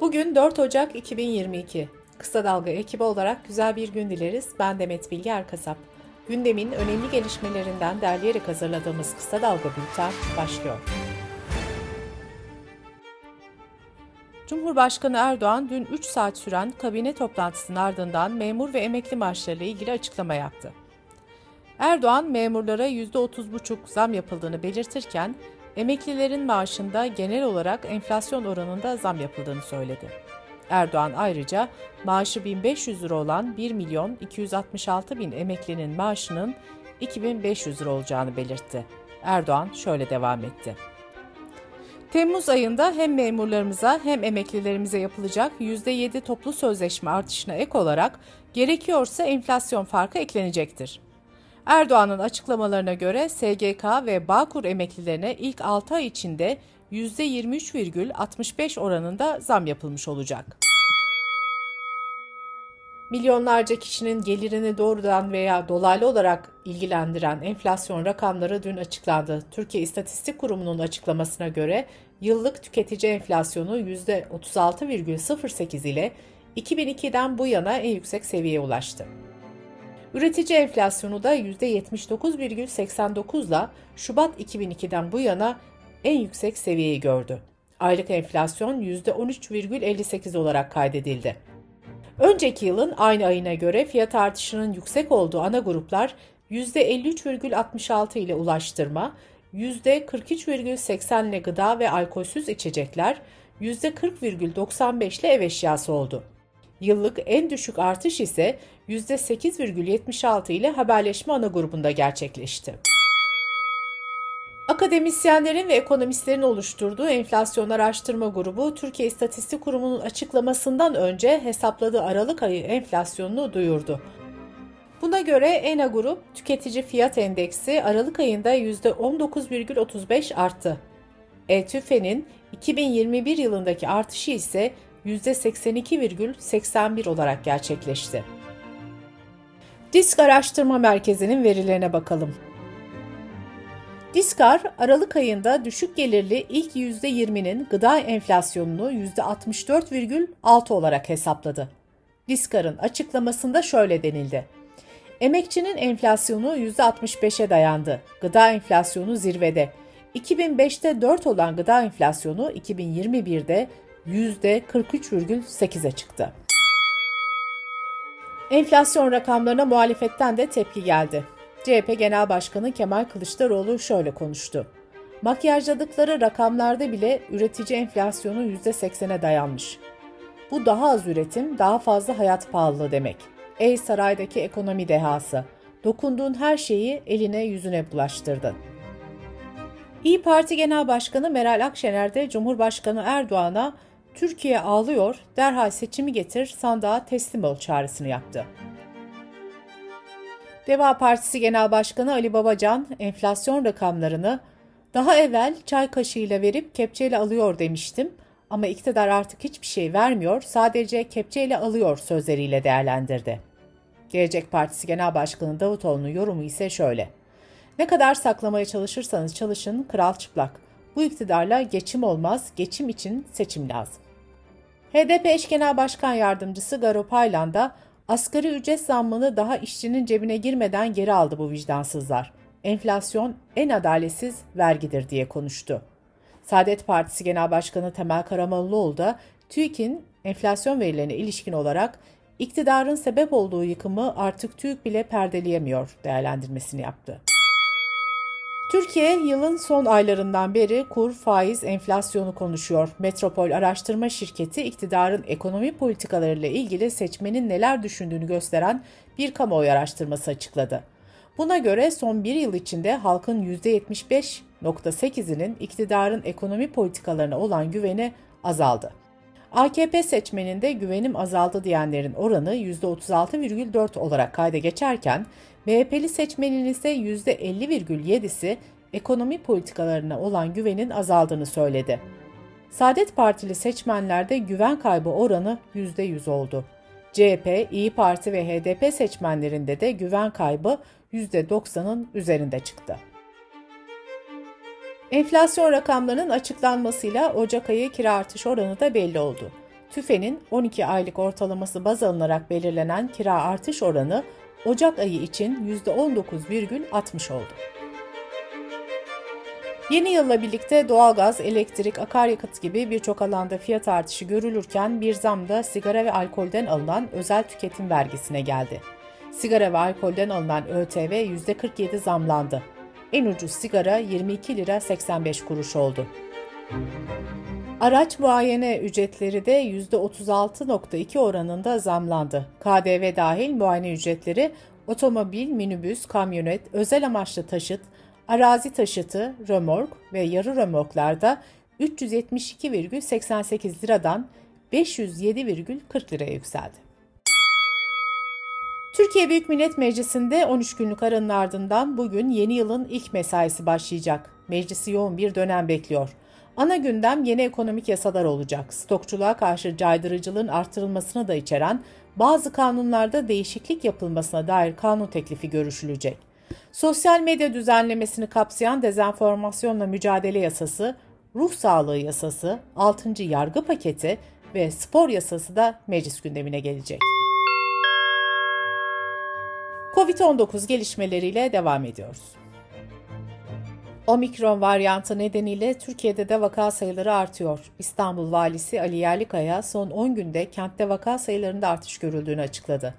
Bugün 4 Ocak 2022. Kısa Dalga ekibi olarak güzel bir gün dileriz. Ben Demet Bilge Erkasap. Gündemin önemli gelişmelerinden derleyerek hazırladığımız Kısa Dalga Bülten başlıyor. Cumhurbaşkanı Erdoğan dün 3 saat süren kabine toplantısının ardından memur ve emekli maaşlarıyla ilgili açıklama yaptı. Erdoğan memurlara %30,5 zam yapıldığını belirtirken emeklilerin maaşında genel olarak enflasyon oranında zam yapıldığını söyledi. Erdoğan ayrıca maaşı 1500 lira olan 1 milyon 266 bin emeklinin maaşının 2500 lira olacağını belirtti. Erdoğan şöyle devam etti. Temmuz ayında hem memurlarımıza hem emeklilerimize yapılacak %7 toplu sözleşme artışına ek olarak gerekiyorsa enflasyon farkı eklenecektir. Erdoğan'ın açıklamalarına göre SGK ve Bağkur emeklilerine ilk 6 ay içinde %23,65 oranında zam yapılmış olacak. Milyonlarca kişinin gelirini doğrudan veya dolaylı olarak ilgilendiren enflasyon rakamları dün açıklandı. Türkiye İstatistik Kurumu'nun açıklamasına göre yıllık tüketici enflasyonu %36,08 ile 2002'den bu yana en yüksek seviyeye ulaştı. Üretici enflasyonu da %79,89 ile Şubat 2002'den bu yana en yüksek seviyeyi gördü. Aylık enflasyon %13,58 olarak kaydedildi. Önceki yılın aynı ayına göre fiyat artışının yüksek olduğu ana gruplar %53,66 ile ulaştırma, %43,80 ile gıda ve alkolsüz içecekler, %40,95 ile ev eşyası oldu. Yıllık en düşük artış ise %8,76 ile haberleşme ana grubunda gerçekleşti. Akademisyenlerin ve ekonomistlerin oluşturduğu enflasyon araştırma grubu Türkiye İstatistik Kurumu'nun açıklamasından önce hesapladığı Aralık ayı enflasyonunu duyurdu. Buna göre ENA Grup tüketici fiyat endeksi Aralık ayında %19,35 arttı. ETÜFE'nin 2021 yılındaki artışı ise %82,81 olarak gerçekleşti. Disk Araştırma Merkezi'nin verilerine bakalım. Diskar, Aralık ayında düşük gelirli ilk %20'nin gıda enflasyonunu %64,6 olarak hesapladı. Diskar'ın açıklamasında şöyle denildi. Emekçinin enflasyonu %65'e dayandı. Gıda enflasyonu zirvede. 2005'te 4 olan gıda enflasyonu 2021'de %43,8'e çıktı. Enflasyon rakamlarına muhalefetten de tepki geldi. CHP Genel Başkanı Kemal Kılıçdaroğlu şöyle konuştu. Makyajladıkları rakamlarda bile üretici enflasyonu %80'e dayanmış. Bu daha az üretim, daha fazla hayat pahalılığı demek. Ey saraydaki ekonomi dehası, dokunduğun her şeyi eline yüzüne bulaştırdın. İyi Parti Genel Başkanı Meral Akşener de Cumhurbaşkanı Erdoğan'a Türkiye ağlıyor, derhal seçimi getir, sandığa teslim ol çağrısını yaptı. Deva Partisi Genel Başkanı Ali Babacan enflasyon rakamlarını daha evvel çay kaşığıyla verip kepçeyle alıyor demiştim ama iktidar artık hiçbir şey vermiyor, sadece kepçeyle alıyor sözleriyle değerlendirdi. Gelecek Partisi Genel Başkanı Davutoğlu'nun yorumu ise şöyle. Ne kadar saklamaya çalışırsanız çalışın, kral çıplak. Bu iktidarla geçim olmaz, geçim için seçim lazım. HDP eş genel başkan yardımcısı Garo Paylan da asgari ücret zammını daha işçinin cebine girmeden geri aldı bu vicdansızlar. Enflasyon en adaletsiz vergidir diye konuştu. Saadet Partisi Genel Başkanı Temel Karamollaoğlu da TÜİK'in enflasyon verilerine ilişkin olarak iktidarın sebep olduğu yıkımı artık TÜİK bile perdeleyemiyor değerlendirmesini yaptı. Türkiye yılın son aylarından beri kur, faiz, enflasyonu konuşuyor. Metropol Araştırma Şirketi iktidarın ekonomi politikalarıyla ilgili seçmenin neler düşündüğünü gösteren bir kamuoyu araştırması açıkladı. Buna göre son bir yıl içinde halkın %75.8'inin iktidarın ekonomi politikalarına olan güveni azaldı. AKP seçmeninde güvenim azaldı diyenlerin oranı %36,4 olarak kayda geçerken MHP'li seçmenin ise %50,7'si ekonomi politikalarına olan güvenin azaldığını söyledi. Saadet Partili seçmenlerde güven kaybı oranı %100 oldu. CHP, İyi Parti ve HDP seçmenlerinde de güven kaybı %90'ın üzerinde çıktı. Enflasyon rakamlarının açıklanmasıyla Ocak ayı kira artış oranı da belli oldu. TÜFE'nin 12 aylık ortalaması baz alınarak belirlenen kira artış oranı Ocak ayı için %19,60 oldu. Yeni yılla birlikte doğalgaz, elektrik, akaryakıt gibi birçok alanda fiyat artışı görülürken bir zam da sigara ve alkolden alınan özel tüketim vergisine geldi. Sigara ve alkolden alınan ÖTV %47 zamlandı. En ucuz sigara 22 lira 85 kuruş oldu. Araç muayene ücretleri de %36.2 oranında zamlandı. KDV dahil muayene ücretleri otomobil, minibüs, kamyonet, özel amaçlı taşıt, arazi taşıtı, römork ve yarı römorklarda 372,88 liradan 507,40 liraya yükseldi. Türkiye Büyük Millet Meclisi'nde 13 günlük aranın ardından bugün yeni yılın ilk mesaisi başlayacak. Meclisi yoğun bir dönem bekliyor. Ana gündem yeni ekonomik yasalar olacak. Stokçuluğa karşı caydırıcılığın artırılmasını da içeren bazı kanunlarda değişiklik yapılmasına dair kanun teklifi görüşülecek. Sosyal medya düzenlemesini kapsayan dezenformasyonla mücadele yasası, ruh sağlığı yasası, 6. yargı paketi ve spor yasası da meclis gündemine gelecek. Covid-19 gelişmeleriyle devam ediyoruz. Omikron varyantı nedeniyle Türkiye'de de vaka sayıları artıyor. İstanbul Valisi Ali Yerlikaya son 10 günde kentte vaka sayılarında artış görüldüğünü açıkladı.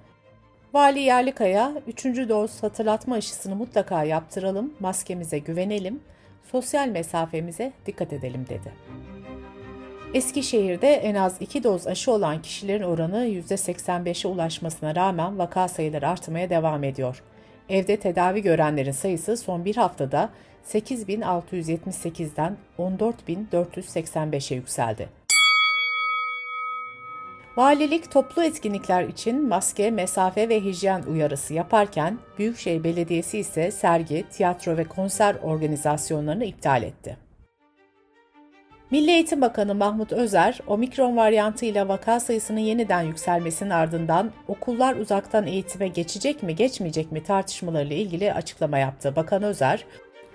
Vali Yerlikaya, 3. doz hatırlatma aşısını mutlaka yaptıralım, maskemize güvenelim, sosyal mesafemize dikkat edelim dedi. Eskişehir'de en az 2 doz aşı olan kişilerin oranı %85'e ulaşmasına rağmen vaka sayıları artmaya devam ediyor. Evde tedavi görenlerin sayısı son bir haftada 8.678'den 14.485'e yükseldi. Valilik toplu etkinlikler için maske, mesafe ve hijyen uyarısı yaparken Büyükşehir Belediyesi ise sergi, tiyatro ve konser organizasyonlarını iptal etti. Milli Eğitim Bakanı Mahmut Özer, omikron varyantıyla vaka sayısının yeniden yükselmesinin ardından okullar uzaktan eğitime geçecek mi geçmeyecek mi tartışmalarıyla ilgili açıklama yaptı. Bakan Özer,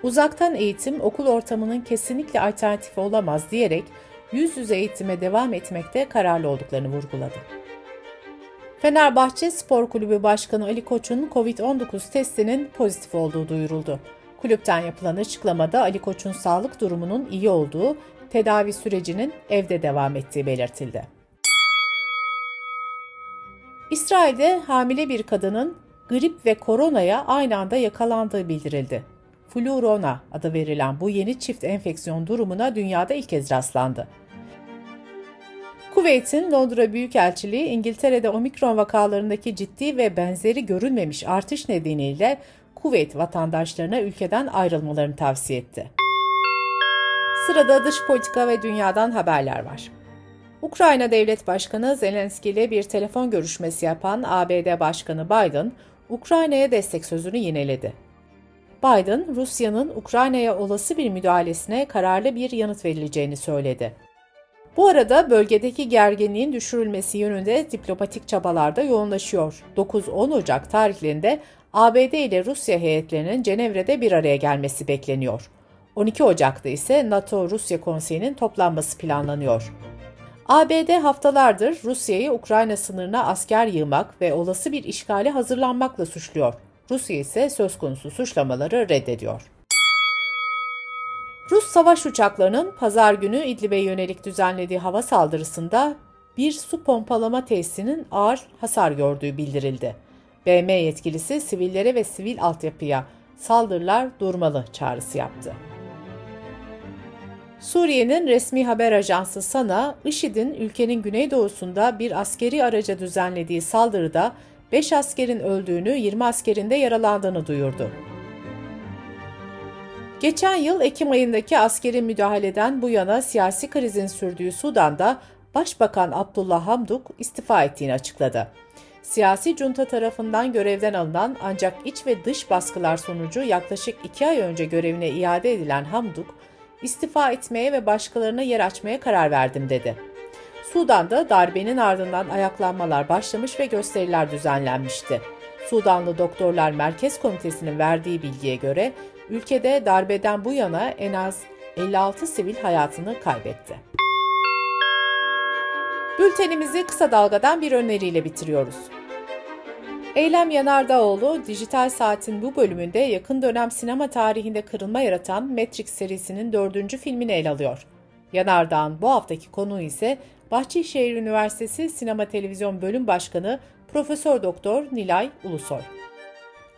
uzaktan eğitim okul ortamının kesinlikle alternatifi olamaz diyerek yüz yüze eğitime devam etmekte kararlı olduklarını vurguladı. Fenerbahçe Spor Kulübü Başkanı Ali Koç'un COVID-19 testinin pozitif olduğu duyuruldu. Kulüpten yapılan açıklamada Ali Koç'un sağlık durumunun iyi olduğu tedavi sürecinin evde devam ettiği belirtildi. İsrail'de hamile bir kadının grip ve koronaya aynı anda yakalandığı bildirildi. Flurona adı verilen bu yeni çift enfeksiyon durumuna dünyada ilk kez rastlandı. Kuveyt'in Londra Büyükelçiliği İngiltere'de omikron vakalarındaki ciddi ve benzeri görülmemiş artış nedeniyle Kuveyt vatandaşlarına ülkeden ayrılmalarını tavsiye etti. Sırada dış politika ve dünyadan haberler var. Ukrayna Devlet Başkanı Zelenski ile bir telefon görüşmesi yapan ABD Başkanı Biden, Ukrayna'ya destek sözünü yineledi. Biden, Rusya'nın Ukrayna'ya olası bir müdahalesine kararlı bir yanıt verileceğini söyledi. Bu arada bölgedeki gerginliğin düşürülmesi yönünde diplomatik çabalar da yoğunlaşıyor. 9-10 Ocak tarihlerinde ABD ile Rusya heyetlerinin Cenevre'de bir araya gelmesi bekleniyor. 12 Ocak'ta ise NATO-Rusya Konseyi'nin toplanması planlanıyor. ABD haftalardır Rusya'yı Ukrayna sınırına asker yığmak ve olası bir işgale hazırlanmakla suçluyor. Rusya ise söz konusu suçlamaları reddediyor. Rus savaş uçaklarının pazar günü İdlib'e yönelik düzenlediği hava saldırısında bir su pompalama tesisinin ağır hasar gördüğü bildirildi. BM yetkilisi sivillere ve sivil altyapıya saldırılar durmalı çağrısı yaptı. Suriye'nin resmi haber ajansı SANA, IŞİD'in ülkenin güneydoğusunda bir askeri araca düzenlediği saldırıda 5 askerin öldüğünü, 20 askerin de yaralandığını duyurdu. Geçen yıl Ekim ayındaki askeri müdahaleden bu yana siyasi krizin sürdüğü Sudan'da Başbakan Abdullah Hamduk istifa ettiğini açıkladı. Siyasi junta tarafından görevden alınan ancak iç ve dış baskılar sonucu yaklaşık iki ay önce görevine iade edilen Hamduk, istifa etmeye ve başkalarına yer açmaya karar verdim dedi. Sudan'da darbenin ardından ayaklanmalar başlamış ve gösteriler düzenlenmişti. Sudanlı Doktorlar Merkez Komitesi'nin verdiği bilgiye göre ülkede darbeden bu yana en az 56 sivil hayatını kaybetti. Bültenimizi kısa dalgadan bir öneriyle bitiriyoruz. Eylem Yanardağoğlu, Dijital Saat'in bu bölümünde yakın dönem sinema tarihinde kırılma yaratan Matrix serisinin dördüncü filmini ele alıyor. Yanardağ'ın bu haftaki konuğu ise Bahçeşehir Üniversitesi Sinema Televizyon Bölüm Başkanı Profesör Doktor Nilay Ulusoy.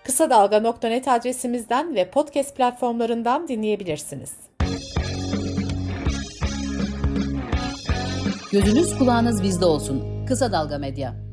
Kısa Dalga.net adresimizden ve podcast platformlarından dinleyebilirsiniz. Gözünüz kulağınız bizde olsun. Kısa Dalga Medya.